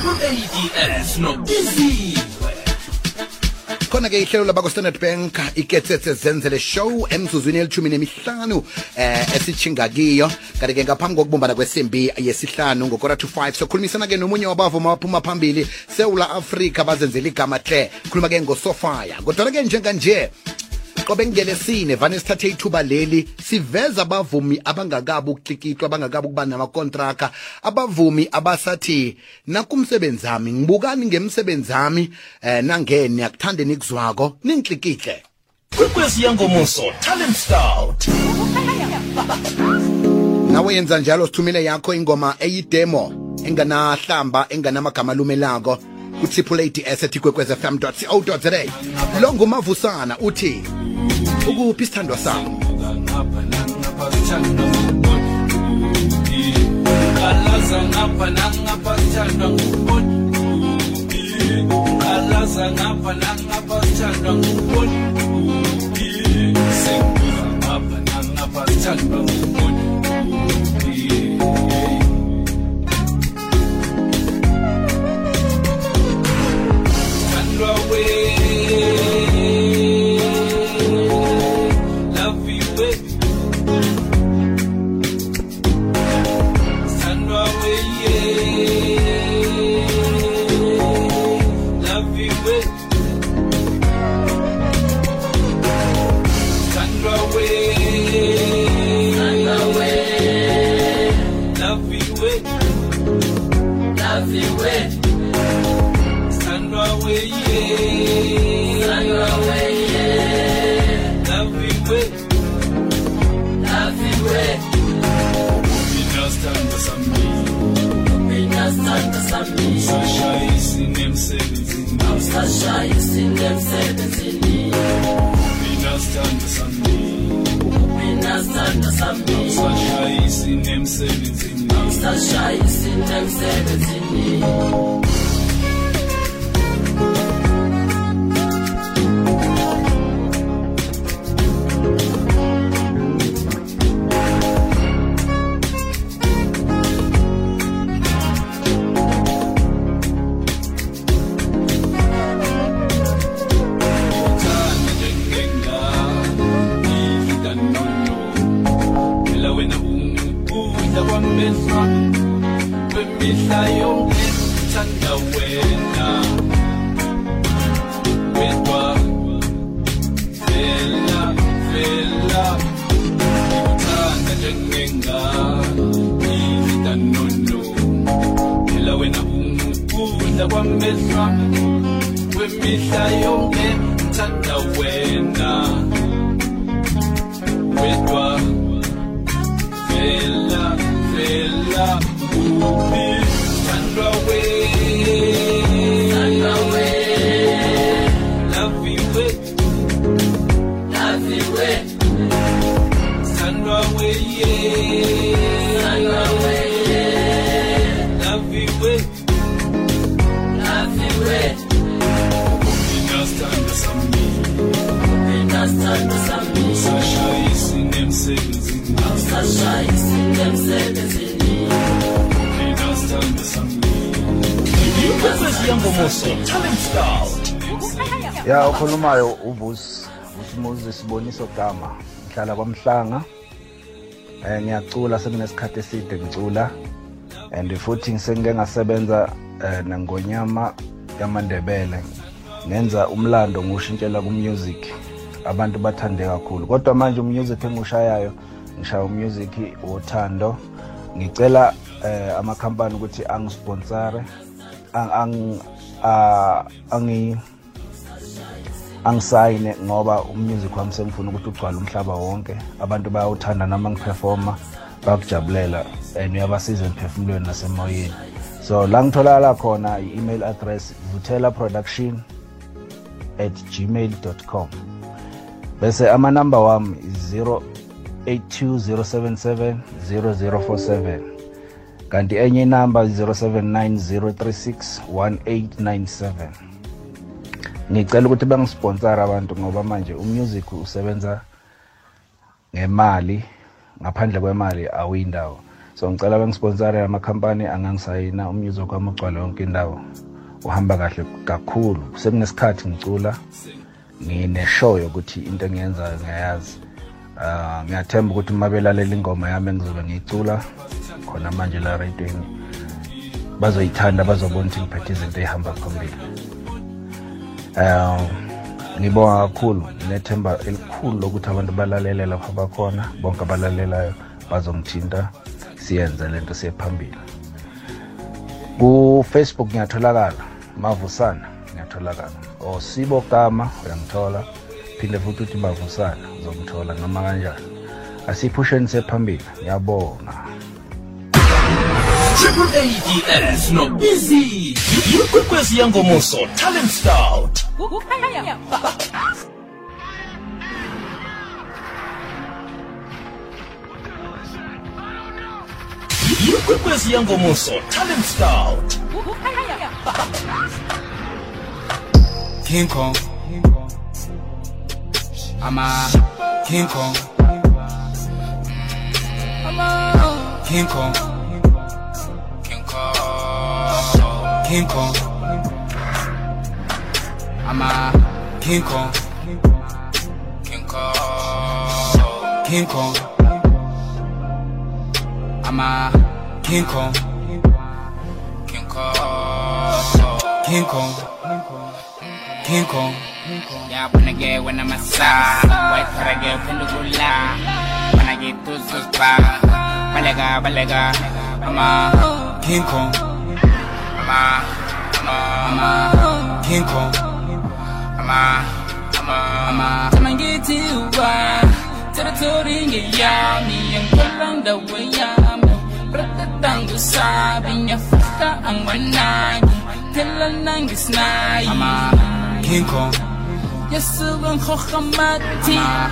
ads nobiziwe khona-ke ihlelo labako-standard bank iketsetse zenzele show emzuzwini elithumi nemihlanu eh esichinga kiyo. Kanti-ke ngaphambi kokubumbana kwesimbi yesihlanu ngokora to 5 sokhulumisana-ke nomunye wabavuma abaphuma phambili sewula afrika bazenzela igama hle khuluma-ke ngosofaya kodwana-ke njenganje qobe ngelesine vane sithathe ithuba leli siveza abavumi abangakabi ukuklikitlwa abangakabi ukuba namakontraka. Abavumi abasathi nakumsebenzi ami ngibukani ngemsebenzi ami eh nangene akuthande nikuzwako ningiklikitle kwekwezi yangomuso talent scout. Nawe yenza njalo sithumile yakho ingoma eyidemo enganahlamba enganamagama alumelako. Ku-triple eights at ikwekwez fm co za lo ngumavusana uthi ukuphi isithandwa sami? Alaza ngapha nangapha sithandwa I'm still shy, you see them nasithanda sambiusashayisi me. May tayong minsan gawin na With what? Fill up, fill up Ibutan na jengenga Hindi tanunno Ilawin na umupuda wa mesra May tayong minsan gawin na ya okhulumayo ubusi usimuzi siboniso gama ngihlala kwamhlanga. Eh ngiyacula sekunesikhathi eside ngicula. And futhi sengike ngasebenza eh, nangonyama yamandebele. Ngenza umlando ngiwushintshela ku-music. Abantu bathande kakhulu. Kodwa manje umusic engiwushayayo ngishaya umusic wothando. Ngicela eh, amakhampani ukuthi angisponsore ang, ang, ah, angi angisayine ngoba umusic wami sengifuna ukuthi ugcwale umhlaba wonke. Abantu bayawuthanda noma ngiperforma bayakujabulela and uyabasiza emphefumulweni nasemoyeni. So la ngitholakala khona i-email address vutela production at gmail com. Bese amanamba wami 082077 0047 kanti enye inamba 079036 1897 ngicela ukuthi bangisponsora abantu ngoba manje umusic usebenza ngemali ngaphandle kwemali awuyindawo. So ngicela bangisponsore amakhampani angangisayina umnyuzo wami ugcwale yonke indawo. Uhamba kahle kakhulu. Sekunesikhathi ngicula ngine-show yokuthi into engiyenzayo ngiyayazi. Uh, ngiyathemba ukuthi uma belalela ingoma yami engizobe ngiyicula khona manje la radioini bazoyithanda bazobona ukuthi ngiphethe izinto ey'hamba phambili. Um ngibonga kakhulu nethemba elikhulu lokuthi abantu balalele lapha bakhona bonke abalalelayo bazongithinta siyenze lento siye phambili. Kufacebook ngiyatholakala mavusana ngiyatholakala. Or sibo gama uyangithola. Phinde futhi uthi mavusana uzongithola noma kanjani. Asiphusheni sephambili ngiyabonga ADS no busy. Ikwekwezi yangomuso talent scout. Ikwekwezi yangomuso talent scout. King Kong. I'm a King Kong. King Kong. King Kong. I'm a King Kong. King Kong. King Kong. I'm a King Kong. King Kong. King Kong. King Kong. Yeah, when I get when I'm a star, white get pendula. When I get to the spa, balega, balega, I'm a King Kong. Ama, ama, ama, King Kong. Ama, ama, ama, ama ngiti uwa. Tera tori nge yami, yang kolang da wayami. Bratatang gusabi niya fusta ang wanagi. Tela nangis na Ama, King Kong. Yasugang kokamati. Ama,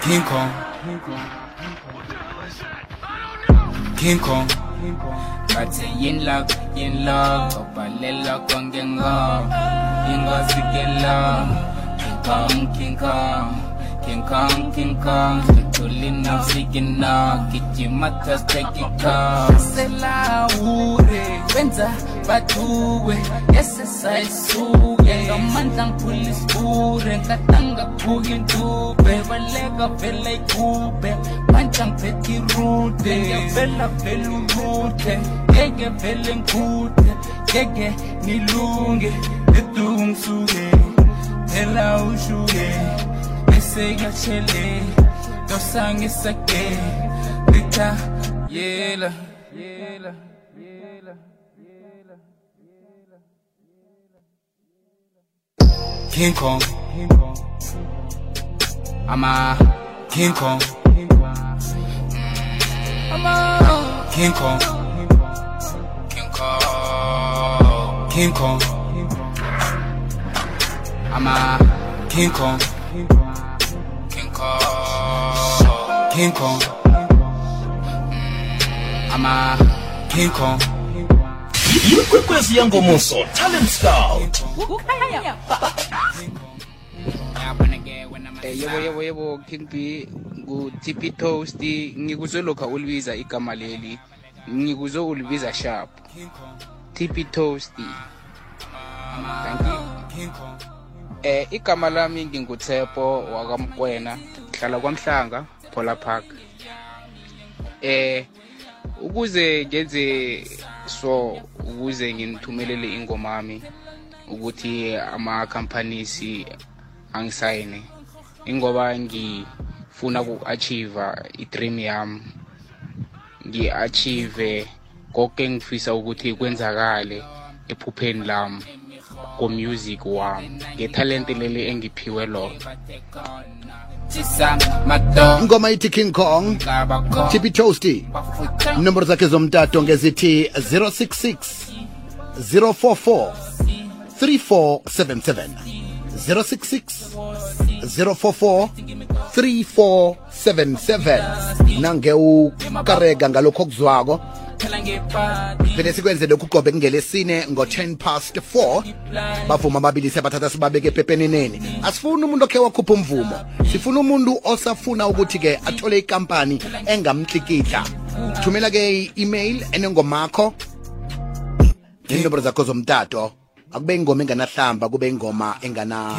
King Kong. King Kong. King Kong. Kati yin log, yin log Kopalelo kong gengo Ingo sigelo King Kong, King Kong King Kong, King Kong. Tulin ng sigino Kichimatas tekiko Sela ure Wenza badukwe esesayisuke ngamandla ngiphula isibure ngadangaphuka intube baleka vela igube manje ngiphethe irude. Ngevela vela urude ngeke vele ngikhude ngeke ngilunge. Eduku phela ushuke. Eseyakashele yosangisake litha yela yela. King Kong. I'm a King Kong. I'm a King Kong. King Kong. King Kong. I'm a King Kong. King Kong. King Kong. I'm a King Kong. Ikwekwezi yangomuso talent scout. Eh, yebo yebo yebo King B ngu TP Toast ngikuzwe lokho ulibiza igama leli. Ngikuzwe ulibiza sharp. TP Toast thank you. Eh igama lami nginguThepo wakamkwena ngihlala kwaMhlanga Pola Park. Eh ukuze ngenze so ukuze ngimthumelele ingoma yami ukuthi ama companies angisayine. Ingoba ngifuna ku-achieva i-dream yami. Ngi-achieve konke engifisa ukuthi kwenzakale ephupheni lami ko-music wami. Ngethalente leli engiphiwe lona. Ingoma ithi king kong tipi toasty. Inomboro zakhe zomtato ngezithi 066 044 3477 066 044 3477 nange ukareka ngalokho okuzwako. Phinde sikwenze lokhu ugqobe kungelesine ngo-10 past 4 bavuma ababili siyabathatha sibabeke epepeneneni asifuni umuntu okhe wakhupha umvumo. Sifuna umuntu osafuna ukuthi-ke athole ikampani engamtlikitla thumela ke i-email enengomakho. Nenombolo zakho zomtato. Akube ingoma enganahlamba kube ingoma engana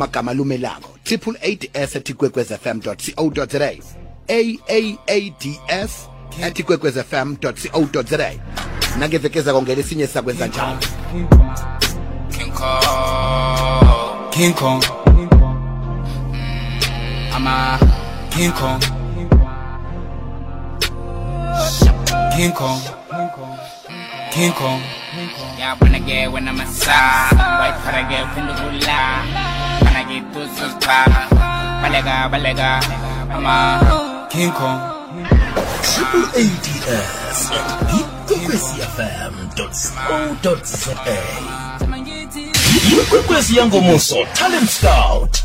King alumelako triple eight s at ikwekwezfm co za aaads at ikwekwezfm co za nangevekeza kongela esinye sakwenza njalo King Kong. King Kong. I'm a King Kong. King Kong. King Kong. Yeah, when I get when I'm a star. White get when the nagi tuzuka balega balega ama king kong triple ads at ikwekwecfm.co.za ikwekwezi yangomuso talent scout.